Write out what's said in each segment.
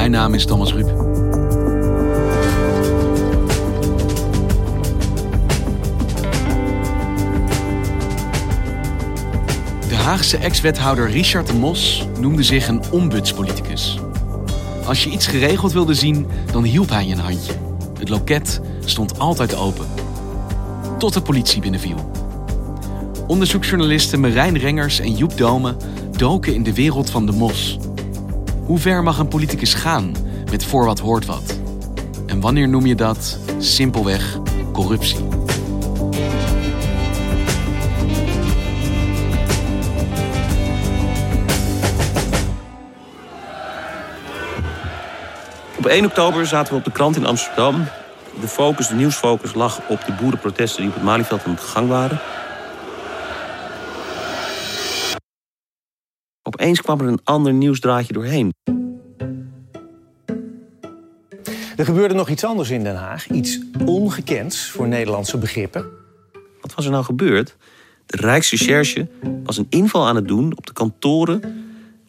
Mijn naam is Thomas Ruip. De Haagse ex-wethouder Richard de Mos noemde zich een ombudspoliticus. Als je iets geregeld wilde zien, dan hielp hij je een handje. Het loket stond altijd open. Tot de politie binnenviel. Onderzoeksjournalisten Marijn Rengers en Joep Dome doken in de wereld van de mos. Hoe ver mag een politicus gaan met voor wat hoort wat? En wanneer noem je dat simpelweg corruptie? Op 1 oktober zaten we op de krant in Amsterdam. De focus, de nieuwsfocus, lag op de boerenprotesten die op het Malieveld aan de gang waren. Opeens kwam er een ander nieuwsdraadje doorheen. Er gebeurde nog iets anders in Den Haag. Iets ongekends voor Nederlandse begrippen. Wat was er nou gebeurd? De Rijksrecherche was een inval aan het doen op de kantoren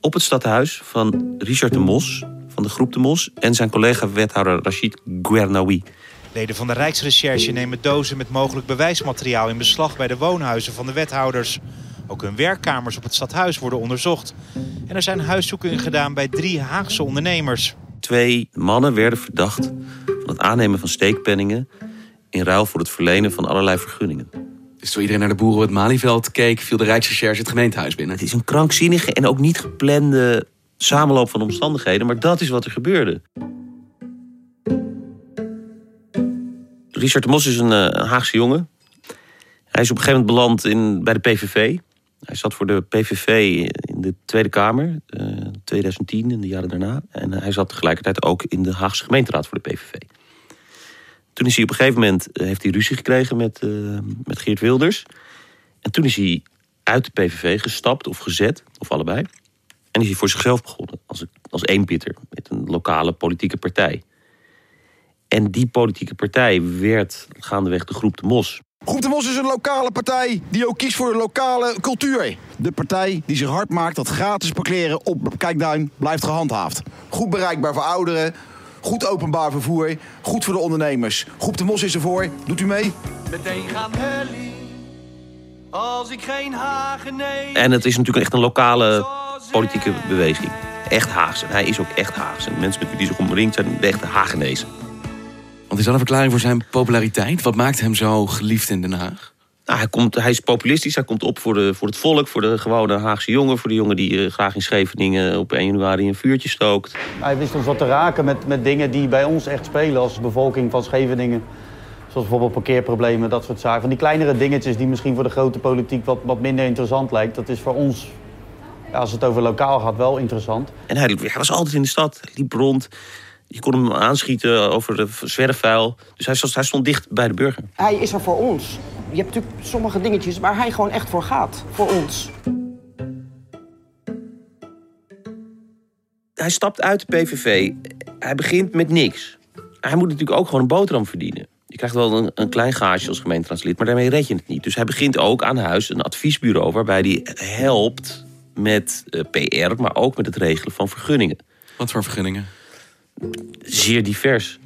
op het stadhuis van Richard de Mos, van de groep de Mos, en zijn collega-wethouder Rachid Guernaoui. Leden van de Rijksrecherche nemen dozen met mogelijk bewijsmateriaal in beslag bij de woonhuizen van de wethouders. Ook hun werkkamers op het stadhuis worden onderzocht. En er zijn huiszoekingen gedaan bij drie Haagse ondernemers. Twee mannen werden verdacht van het aannemen van steekpenningen in ruil voor het verlenen van allerlei vergunningen. Dus toen iedereen naar de boeren op het Malieveld keek, viel de Rijksrecherche het gemeentehuis binnen. Het is een krankzinnige en ook niet geplande samenloop van omstandigheden, maar dat is wat er gebeurde. Richard de Mos is een, eh, een Haagse jongen. Hij is op een gegeven moment beland in, bij de PVV. Hij zat voor de PVV in de Tweede Kamer, eh, 2010 en de jaren daarna. En hij zat tegelijkertijd ook in de Haagse gemeenteraad voor de PVV. Toen is hij op een gegeven moment eh, heeft hij ruzie gekregen met, eh, met Geert Wilders. En toen is hij uit de PVV gestapt of gezet, of allebei. En is hij voor zichzelf begonnen, als, als eenpitter, met een lokale politieke partij. En die politieke partij werd gaandeweg de Groep de Mos. Groep de Mos is een lokale partij die ook kiest voor de lokale cultuur. De partij die zich hard maakt dat gratis parkeren op Kijkduin blijft gehandhaafd. Goed bereikbaar voor ouderen, goed openbaar vervoer, goed voor de ondernemers. Groep de Mos is ervoor. Doet u mee? Meteen gaan helly, als ik geen hagen neem. En het is natuurlijk echt een lokale politieke beweging. Echt Haagse. Hij is ook echt Haagse. Mensen met wie hij zich omringt zijn de echte Hagenezen. Want is dat een verklaring voor zijn populariteit? Wat maakt hem zo geliefd in Den Haag? Nou, hij, komt, hij is populistisch, hij komt op voor, de, voor het volk, voor de gewone Haagse jongen. Voor de jongen die eh, graag in Scheveningen op 1 januari een vuurtje stookt. Hij wist ons wat te raken met, met dingen die bij ons echt spelen als bevolking van Scheveningen. Zoals bijvoorbeeld parkeerproblemen, dat soort zaken. Van die kleinere dingetjes die misschien voor de grote politiek wat, wat minder interessant lijkt. Dat is voor ons, ja, als het over lokaal gaat, wel interessant. En hij, hij was altijd in de stad, hij liep rond. Je kon hem aanschieten over de zwerfvuil. Dus hij stond, hij stond dicht bij de burger. Hij is er voor ons. Je hebt natuurlijk sommige dingetjes waar hij gewoon echt voor gaat. Voor ons. Hij stapt uit de PVV. Hij begint met niks. Hij moet natuurlijk ook gewoon een boterham verdienen. Je krijgt wel een, een klein gaasje als gemeenteraadslid, maar daarmee red je het niet. Dus hij begint ook aan huis een adviesbureau waarbij hij helpt met eh, PR, maar ook met het regelen van vergunningen. Wat voor vergunningen? Zeer divers.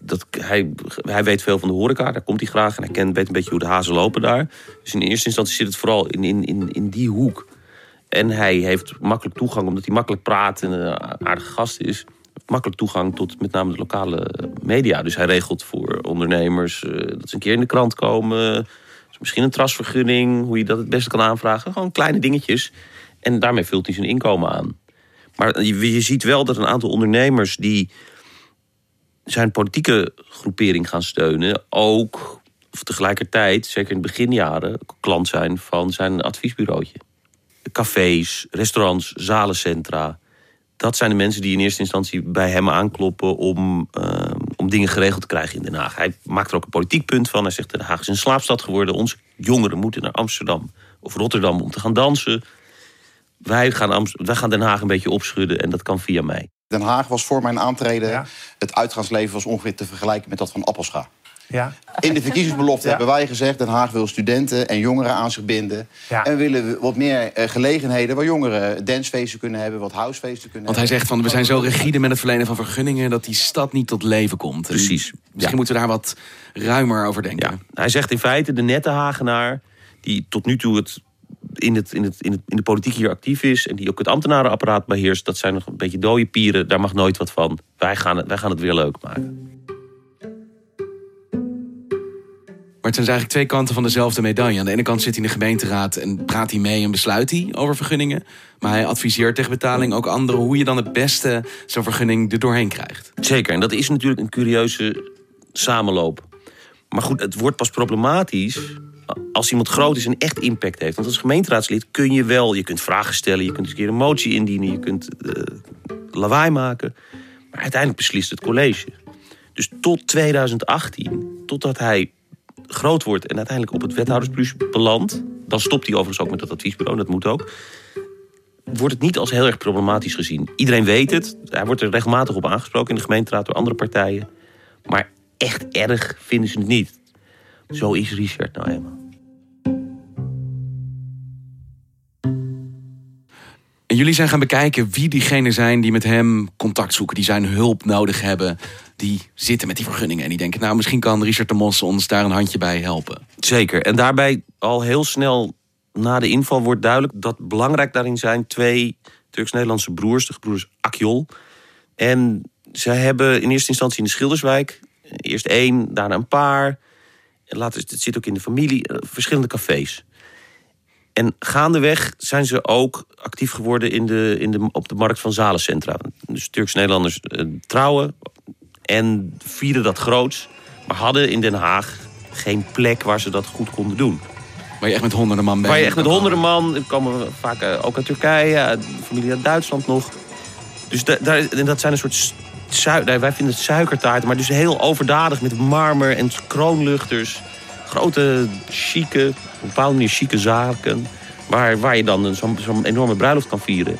Dat, hij, hij weet veel van de horeca, daar komt hij graag. En hij kent, weet een beetje hoe de hazen lopen daar. Dus in eerste instantie zit het vooral in, in, in, in die hoek. En hij heeft makkelijk toegang, omdat hij makkelijk praat en een aardige gast is. makkelijk toegang tot met name de lokale media. Dus hij regelt voor ondernemers eh, dat ze een keer in de krant komen. Dus misschien een trasvergunning, hoe je dat het beste kan aanvragen. Gewoon kleine dingetjes. En daarmee vult hij zijn inkomen aan. Maar je, ziet wel dat een aantal ondernemers die zijn politieke groepering gaan steunen, ook of tegelijkertijd, zeker in de beginjaren, klant zijn van zijn adviesbureautje. Cafés, restaurants, zalencentra. Dat zijn de mensen die in eerste instantie bij hem aankloppen om, uh, om dingen geregeld te krijgen in Den Haag. Hij maakt er ook een politiek punt van. Hij zegt: Den Haag is een slaapstad geworden. Onze jongeren moeten naar Amsterdam of Rotterdam om te gaan dansen. Wij gaan, Amst wij gaan Den Haag een beetje opschudden en dat kan via mij. Den Haag was voor mijn aantreden, het uitgaansleven was ongeveer te vergelijken met dat van Appelscha. Ja. In de verkiezingsbelofte Ja. hebben wij gezegd... Den Haag wil studenten en jongeren aan zich binden. Ja. En willen we wat meer eh, gelegenheden waar jongeren dancefeesten kunnen hebben... wat housefeesten kunnen Want hij zegt van we zijn zo rigide met het verlenen van vergunningen dat die stad niet tot leven komt. En Precies. Misschien moeten we daar wat ruimer over denken. Hij zegt in feite de nette Hagenaar, die tot nu toe het in, het, in, het, in, het, in de politiek hier actief is... en die ook het ambtenarenapparaat beheerst... dat zijn nog een beetje dode pieren, daar mag nooit wat van. Wij gaan het, wij gaan het weer leuk maken. Maar het zijn eigenlijk twee kanten van dezelfde medaille. Aan de ene kant zit hij in de gemeenteraad en praat hij mee en besluit hij over vergunningen. Maar hij adviseert tegen betaling ook anderen hoe je dan het beste zo'n vergunning er doorheen krijgt. Zeker, en dat is natuurlijk een curieuze samenloop. Maar goed, het wordt pas problematisch als iemand groot is en echt impact heeft. Want als gemeenteraadslid kun je wel, je kunt vragen stellen... je kunt een keer een motie indienen, je kunt eh, lawaai maken. Maar uiteindelijk beslist het college. Dus tot 2018, totdat hij groot wordt... en uiteindelijk op het wethoudersplus belandt... dan stopt hij overigens ook met dat adviesbureau, dat moet ook... wordt het niet als heel erg problematisch gezien. Iedereen weet het, hij wordt er regelmatig op aangesproken... in de gemeenteraad door andere partijen. Maar echt erg vinden ze het niet. Zo is Richard nou eenmaal. En jullie zijn gaan bekijken wie diegenen zijn die met hem contact zoeken, die zijn hulp nodig hebben, die zitten met die vergunningen en die denken, nou misschien kan Richard de Mos ons daar een handje bij helpen. Zeker. En daarbij al heel snel na de inval wordt duidelijk dat belangrijk daarin zijn twee Turks-Nederlandse broers, de gebroeders Akjol. En zij hebben in eerste instantie in de Schilderswijk eerst één, daarna een paar. En later, het zit ook in de familie, eh, verschillende cafés. En gaandeweg zijn ze ook actief geworden in de, in de, op de markt van zalencentra. Dus Turks-Nederlanders eh, trouwen en vieren dat groots. Maar hadden in Den Haag geen plek waar ze dat goed konden doen. Waar je echt met honderden man bent. Waar je echt met honderden man, komen vaak eh, ook uit Turkije, familie uit Duitsland nog. Dus da- daar, en dat zijn een soort wij vinden het suikertaarten, maar dus heel overdadig met marmer en kroonluchters. Grote, chique, op een bepaalde manier chique zaken. Waar, waar je dan een- zo'n zo'n enorme bruiloft kan vieren.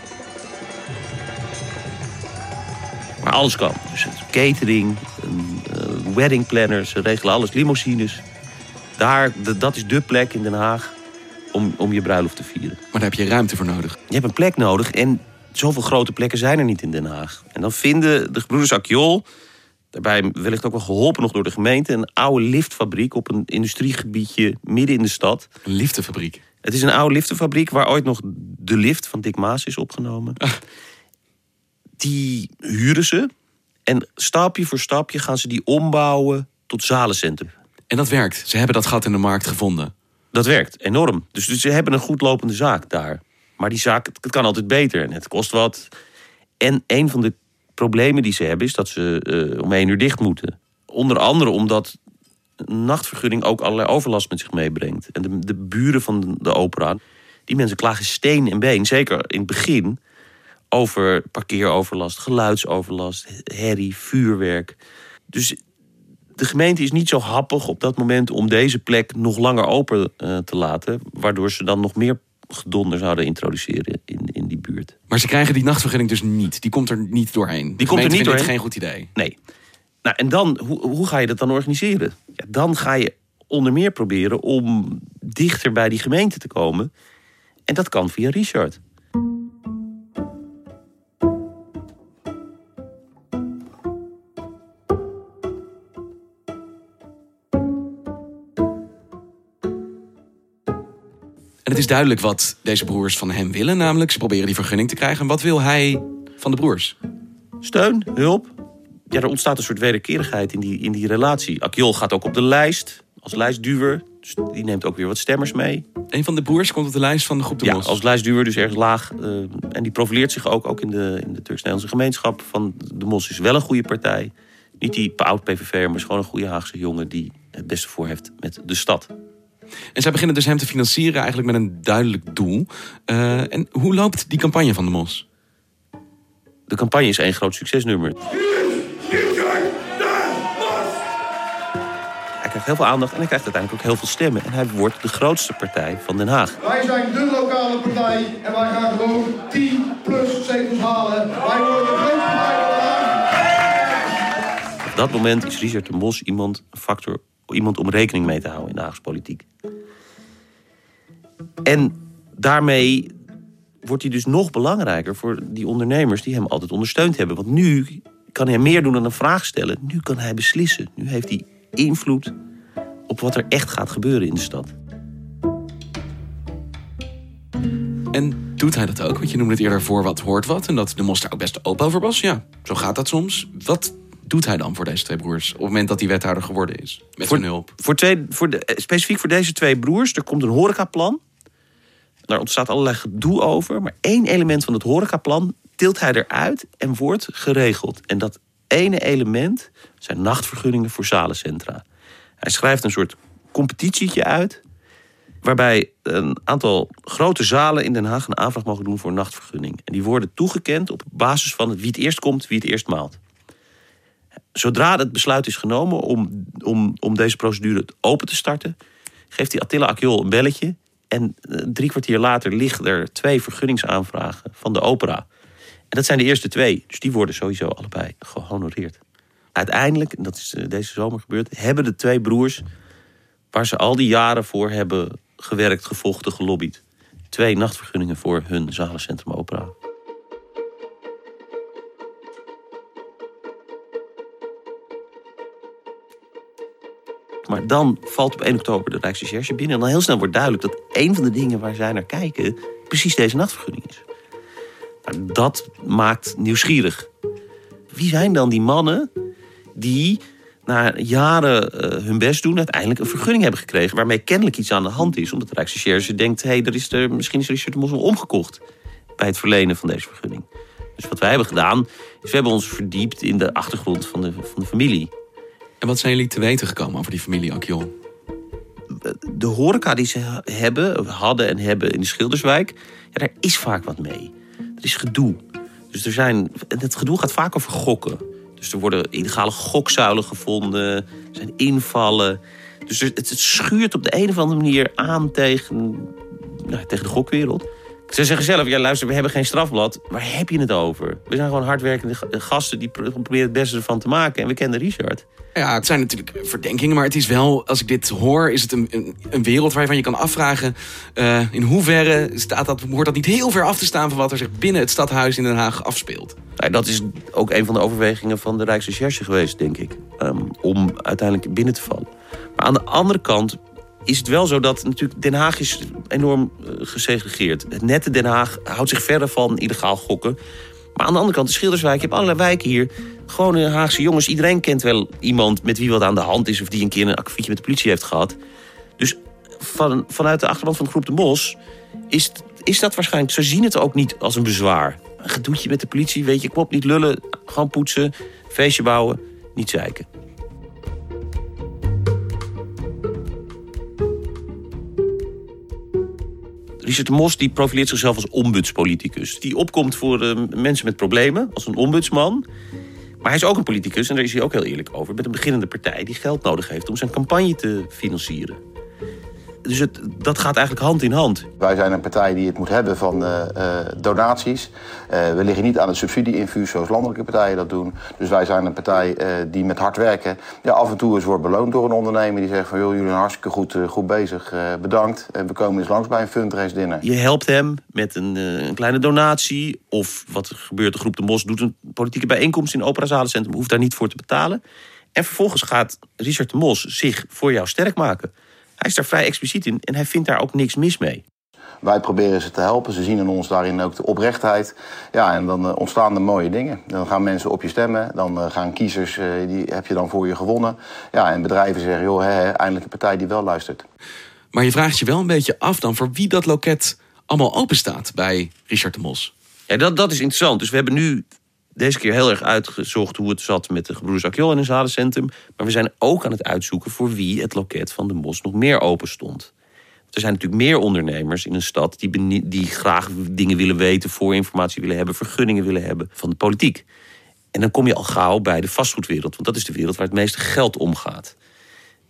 Maar alles kan. Dus catering, een, eh, wedding planners, ze regelen alles, limousines. Daar, dat is dé plek in Den Haag om, om je bruiloft te vieren. Maar daar heb je ruimte voor nodig. Je hebt een plek nodig en zoveel grote plekken zijn er niet in Den Haag. En dan vinden de gebroeders Akjol, daarbij wellicht ook wel geholpen nog door de gemeente... een oude liftfabriek op een industriegebiedje midden in de stad. Een liftenfabriek? Het is een oude liftenfabriek waar ooit nog de lift van Dick Maas is opgenomen. Die huren ze en stapje voor stapje gaan ze die ombouwen tot zalencentrum. En dat werkt. Ze hebben dat gat in de markt gevonden. Dat werkt enorm. Dus, dus ze hebben een goed lopende zaak daar. Maar die zaak, het kan altijd beter en het kost wat. En een van de problemen die ze hebben is dat ze eh, om één uur dicht moeten. Onder andere omdat een nachtvergunning ook allerlei overlast met zich meebrengt. En de, buren van de, de opera, die mensen klagen steen en been. Zeker in het begin over parkeeroverlast, geluidsoverlast, herrie, vuurwerk. Dus de gemeente is niet zo happig op dat moment om deze plek nog langer open eh, te laten. Waardoor ze dan nog meer gedonder zouden introduceren in, in die buurt. Maar ze krijgen die nachtvergunning dus niet. Die komt er niet doorheen. Die komt er niet doorheen. geen goed idee. Nee. Nou, en dan, hoe, hoe ga je dat dan organiseren? Ja, dan ga je onder meer proberen om dichter bij die gemeente te komen. En dat kan via Richard. Het is duidelijk wat deze broers van hem willen. Namelijk, ze proberen die vergunning te krijgen. En wat wil hij van de broers? steun, hulp. Ja, er ontstaat een soort wederkerigheid in die, in die relatie. Akjol gaat ook op de lijst als lijstduwer. Dus die neemt ook weer wat stemmers mee. Een van de broers komt op de lijst van de groep De Ja, Mos. als lijstduwer, dus ergens laag. eh, en die profileert zich ook, ook in de, in de Turks-Nederlandse gemeenschap. Van de Mos is wel een goede partij. Niet die oud PVV'er, maar is gewoon een goede Haagse jongen... die het beste voor heeft met de stad. En zij beginnen dus hem te financieren eigenlijk met een duidelijk doel. Eh, en hoe loopt die campagne van de Mos? De campagne is één groot succesnummer. Hij krijgt heel veel aandacht en hij krijgt uiteindelijk ook heel veel stemmen. En hij wordt de grootste partij van Den Haag. Wij zijn de lokale partij en wij gaan gewoon 10 plus zetels halen. Wij worden de grootste partij van Den Haag. Op dat moment is Richard de Mos iemand, een factor, iemand om rekening mee te houden in de Haagse politiek. En daarmee wordt hij dus nog belangrijker voor die ondernemers die hem altijd ondersteund hebben. Want nu kan hij meer doen dan een vraag stellen. Nu kan hij beslissen. Nu heeft hij invloed op wat er echt gaat gebeuren in de stad. En doet hij dat ook? Want je noemde het eerder voor wat hoort wat. En dat de daar ook best open over was. Ja, zo gaat dat soms. Wat doet hij dan voor deze twee broers... op het moment dat hij wethouder geworden is? Met voor, zijn hulp. Voor twee, voor de, eh, specifiek voor deze twee broers, er komt een horecaplan. Daar ontstaat allerlei gedoe over. Maar één element van het horecaplan tilt hij eruit en wordt geregeld. En dat ene element zijn nachtvergunningen voor zalencentra. Hij schrijft een soort competitietje uit... waarbij een aantal grote zalen in Den Haag een aanvraag mogen doen voor een nachtvergunning. En die worden toegekend op basis van het wie het eerst komt, wie het eerst maalt. Zodra het besluit is genomen om, om, om deze procedure open te starten, geeft die Attila Akjol een belletje. En eh, drie kwartier later liggen er twee vergunningsaanvragen van de opera. En dat zijn de eerste twee, dus die worden sowieso allebei gehonoreerd. Uiteindelijk, en dat is eh, deze zomer gebeurd, hebben de twee broers, waar ze al die jaren voor hebben gewerkt, gevochten, gelobbyd, twee nachtvergunningen voor hun zalencentrum opera. Maar dan valt op 1 oktober de Rijksrecherche binnen. En dan heel snel wordt duidelijk dat een van de dingen waar zij naar kijken... precies deze nachtvergunning is. Nou, dat maakt nieuwsgierig. Wie zijn dan die mannen die na jaren eh, hun best doen... uiteindelijk een vergunning hebben gekregen... waarmee kennelijk iets aan de hand is. Omdat de Rijksrecherche denkt... Hey, er is er, misschien is Richard de omgekocht... bij het verlenen van deze vergunning. Dus wat wij hebben gedaan... is we hebben ons verdiept in de achtergrond van de, van de familie... Wat zijn jullie te weten gekomen over die familie Akjol? de horeca die ze hebben, hadden en hebben in de Schilderswijk, ja, daar is vaak wat mee. Er is gedoe. Dus er zijn, het gedoe gaat vaak over gokken. Dus er worden illegale gokzuilen gevonden, er zijn invallen. Dus het, het schuurt op de een of andere manier aan tegen, nou, tegen de gokwereld. Ze zeggen zelf, ja luister, we hebben geen strafblad. Waar heb je het over? We zijn gewoon hardwerkende ga- gasten die pro- proberen het beste ervan te maken. En we kennen Richard. Ja, het zijn natuurlijk verdenkingen, maar het is wel, als ik dit hoor, is het een, een, een wereld waarvan je kan afvragen eh, in hoeverre staat dat, hoort dat niet heel ver af te staan van wat er zich binnen het stadhuis in Den Haag afspeelt. Nou, dat is ook een van de overwegingen van de Rijksrecherche geweest, denk ik. ehm, om uiteindelijk binnen te vallen. Maar aan de andere kant is het wel zo dat natuurlijk Den Haag is enorm eh, gesegregeerd. Het nette Den Haag houdt zich verder van illegaal gokken. Maar aan de andere kant, de Schilderswijk, je hebt allerlei wijken hier. Gewone Haagse jongens. Iedereen kent wel iemand met wie wat aan de hand is... of die een keer een akkefietje met de politie heeft gehad. Dus van, vanuit de achterban van de groep De Mos is, is dat waarschijnlijk... Ze zien het ook niet als een bezwaar. Een gedoetje met de politie, weet je, op, niet lullen. Gewoon poetsen, feestje bouwen, niet zeiken. De Mos die profileert zichzelf als ombudspoliticus. Die opkomt voor eh, mensen met problemen, als een ombudsman. Maar hij is ook een politicus, en daar is hij ook heel eerlijk over... met een beginnende partij die geld nodig heeft om zijn campagne te financieren. Dus het, dat gaat eigenlijk hand in hand. Wij zijn een partij die het moet hebben van eh, eh, donaties. Eh, we liggen niet aan het subsidieinfuus zoals landelijke partijen dat doen. Dus wij zijn een partij die met hard werken ja, af en toe eens wordt beloond door een ondernemer die zegt van joh, jullie zijn hartstikke goed, goed bezig, bedankt. En we komen eens langs bij een fundraise dinner. Je helpt hem met een, een kleine donatie. Of wat er gebeurt, de groep De Mos doet een politieke bijeenkomst in Opera Zalencentrum. Hoeft daar niet voor te betalen. En vervolgens gaat Richard de Mos zich voor jou sterk maken. Hij is daar vrij expliciet in en hij vindt daar ook niks mis mee. Wij proberen ze te helpen. Ze zien in ons daarin ook de oprechtheid. Ja, en dan uh, ontstaan er mooie dingen. Dan gaan mensen op je stemmen. Dan uh, gaan kiezers, uh, die heb je dan voor je gewonnen. Ja, en bedrijven zeggen, joh, eindelijk een partij die wel luistert. Maar je vraagt je wel een beetje af dan voor wie dat loket allemaal open staat bij Richard de Mos. Ja, dat, dat is interessant. Dus we hebben nu deze keer heel erg uitgezocht hoe het zat met de gebroeders Akjol in een zadencentrum. Maar we zijn ook aan het uitzoeken voor wie het loket van de Mos nog meer open stond. Er zijn natuurlijk meer ondernemers in een stad die, die graag dingen willen weten, voorinformatie willen hebben, vergunningen willen hebben van de politiek. En dan kom je al gauw bij de vastgoedwereld, want dat is de wereld waar het meeste geld omgaat.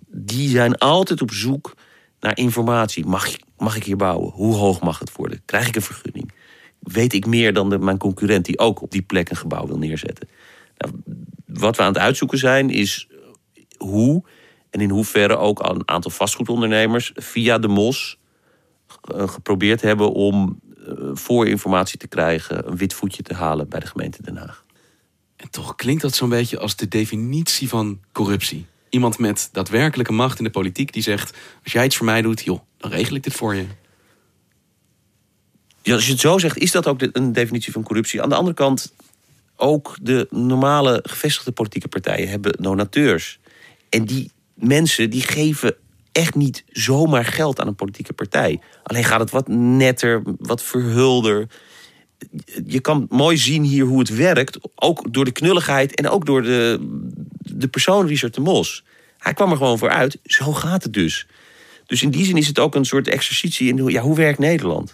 Die zijn altijd op zoek naar informatie. Mag, mag ik hier bouwen? Hoe hoog mag het worden? Krijg ik een vergunning? Weet ik meer dan de, mijn concurrent die ook op die plek een gebouw wil neerzetten? Nou, wat we aan het uitzoeken zijn, is hoe en in hoeverre ook een aantal vastgoedondernemers via de MOS eh, geprobeerd hebben om uh, voorinformatie te krijgen, een wit voetje te halen bij de gemeente Den Haag. En toch klinkt dat zo'n beetje als de definitie van corruptie. Iemand met daadwerkelijke macht in de politiek die zegt: Als jij iets voor mij doet, joh, dan regel ik dit voor je. Als je het zo zegt, is dat ook een definitie van corruptie. Aan de andere kant, ook de normale gevestigde politieke partijen hebben donateurs. En die mensen die geven echt niet zomaar geld aan een politieke partij. Alleen gaat het wat netter, wat verhulder. Je kan mooi zien hier hoe het werkt. Ook door de knulligheid en ook door de, de persoon Richard de Mos. Hij kwam er gewoon voor uit. Zo gaat het dus. Dus in die zin is het ook een soort exercitie in ja, hoe werkt Nederland.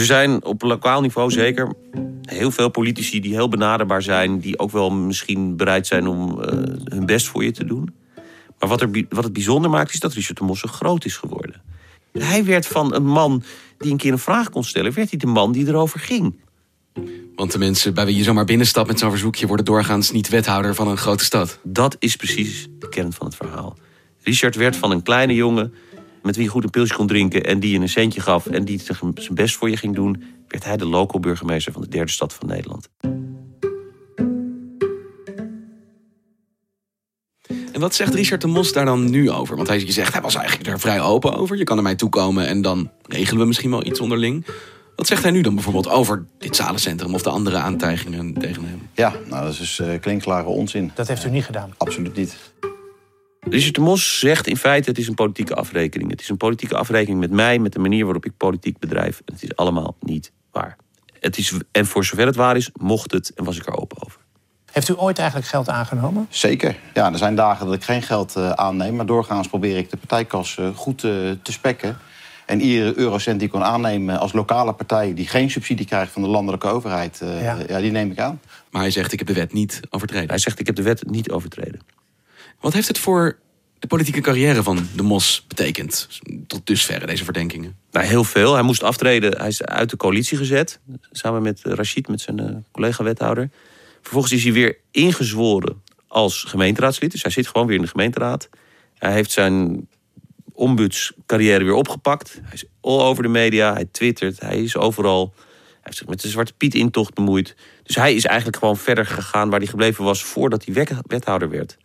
Er zijn op lokaal niveau zeker heel veel politici die heel benaderbaar zijn, die ook wel misschien bereid zijn om uh, hun best voor je te doen. Maar wat, er, wat het bijzonder maakt, is dat Richard de Mos zo groot is geworden. Hij werd van een man die een keer een vraag kon stellen, werd hij de man die erover ging. Want de mensen bij wie je zomaar binnenstapt met zo'n verzoekje worden doorgaans niet wethouder van een grote stad. Dat is precies de kern van het verhaal. Richard werd van een kleine jongen met wie je goed een pilsje kon drinken en die je een centje gaf en die zijn best voor je ging doen, werd hij de local burgemeester van de derde stad van Nederland. En wat zegt Richard de Mos daar dan nu over? Want hij, je zegt, hij was eigenlijk daar vrij open over. Je kan naar mij toekomen en dan regelen we misschien wel iets onderling. Wat zegt hij nu dan bijvoorbeeld over dit zalencentrum of de andere aantijgingen tegen hem? Ja, nou, dat is dus uh, klinkklare onzin. Dat heeft u niet gedaan? Absoluut niet. Richard de Mos zegt in feite: het is een politieke afrekening. Het is een politieke afrekening met mij, met de manier waarop ik politiek bedrijf. Het is allemaal niet waar. Het is, en voor zover het waar is, mocht het en was ik er open over. Heeft u ooit eigenlijk geld aangenomen? Zeker. Ja, er zijn dagen dat ik geen geld uh, aanneem. Maar doorgaans probeer ik de partijkas uh, goed uh, te spekken. En iedere eurocent die ik kan aannemen als lokale partij... die geen subsidie krijgt van de landelijke overheid, ja. ja. die neem ik aan. Maar hij zegt, ik heb de wet niet overtreden. Hij zegt, ik heb de wet niet overtreden. Wat heeft het voor de politieke carrière van de Mos betekend? Tot dusver deze verdenkingen. Nou, heel veel. Hij moest aftreden. Hij is uit de coalitie gezet. Samen met Rachid, met zijn collega-wethouder. Vervolgens is hij weer ingezworen als gemeenteraadslid. Dus hij zit gewoon weer in de gemeenteraad. Hij heeft zijn ombudscarrière weer opgepakt. Hij is all over de media. Hij twittert. Hij is overal. Hij heeft zich met de Zwarte Piet intocht bemoeid. Dus hij is eigenlijk gewoon verder gegaan waar hij gebleven was voordat hij wethouder werd.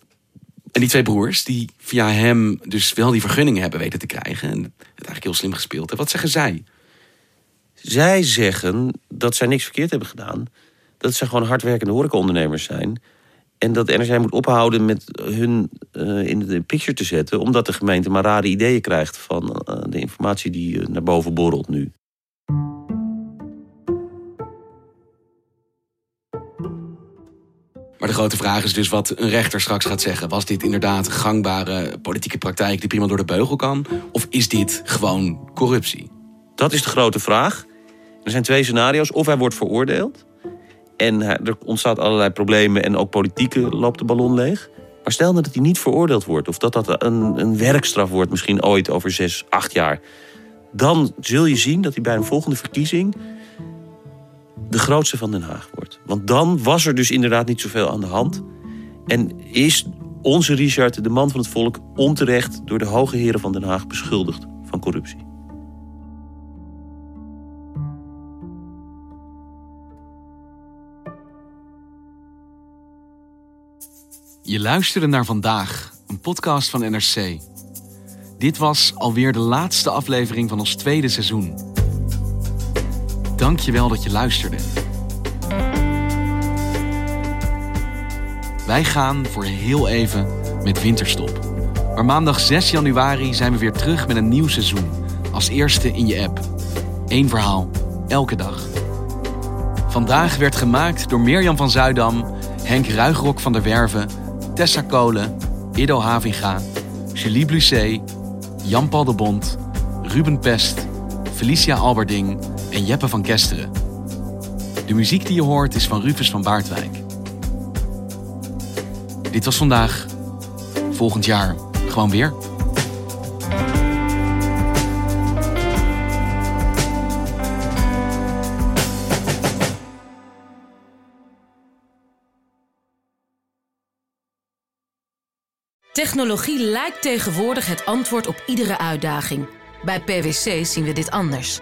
En die twee broers, die via hem dus wel die vergunningen hebben weten te krijgen. En het eigenlijk heel slim gespeeld hebben. Wat zeggen zij? Zij zeggen dat zij niks verkeerd hebben gedaan. Dat ze gewoon hardwerkende horecaondernemers zijn. En dat NRC moet ophouden met hun uh, in de picture te zetten. Omdat de gemeente maar rare ideeën krijgt van uh, de informatie die uh, naar boven borrelt nu. Maar de grote vraag is dus wat een rechter straks gaat zeggen. Was dit inderdaad gangbare politieke praktijk die prima door de beugel kan? Of is dit gewoon corruptie? Dat is de grote vraag. Er zijn twee scenario's. Of hij wordt veroordeeld. En er ontstaat allerlei problemen en ook politieke loopt de ballon leeg. Maar stel nou dat hij niet veroordeeld wordt. Of dat dat een, een werkstraf wordt misschien ooit over zes, acht jaar. Dan zul je zien dat hij bij een volgende verkiezing de grootste van Den Haag wordt. Want dan was er dus inderdaad niet zoveel aan de hand. En is onze Richard, de man van het volk, onterecht door de hoge heren van Den Haag beschuldigd van corruptie. Je luisterde naar vandaag, een podcast van NRC. Dit was alweer de laatste aflevering van ons tweede seizoen. Dank je wel dat je luisterde. Wij gaan voor heel even met winterstop. Maar maandag 6 januari zijn we weer terug met een nieuw seizoen. Als eerste in je app. Eén verhaal, elke dag. Vandaag werd gemaakt door Mirjam van Zuidam, Henk Ruigrok van der Werven, Tessa Kolen, Ido Havinga, Julie Blusset, Jan-Paul de Bond, Ruben Pest, Felicia Alberding en Jeppe van Kesteren. De muziek die je hoort is van Rufus van Baardwijk. Dit was vandaag. Volgend jaar gewoon weer. Technologie lijkt tegenwoordig het antwoord op iedere uitdaging. Bij PwC zien we dit anders.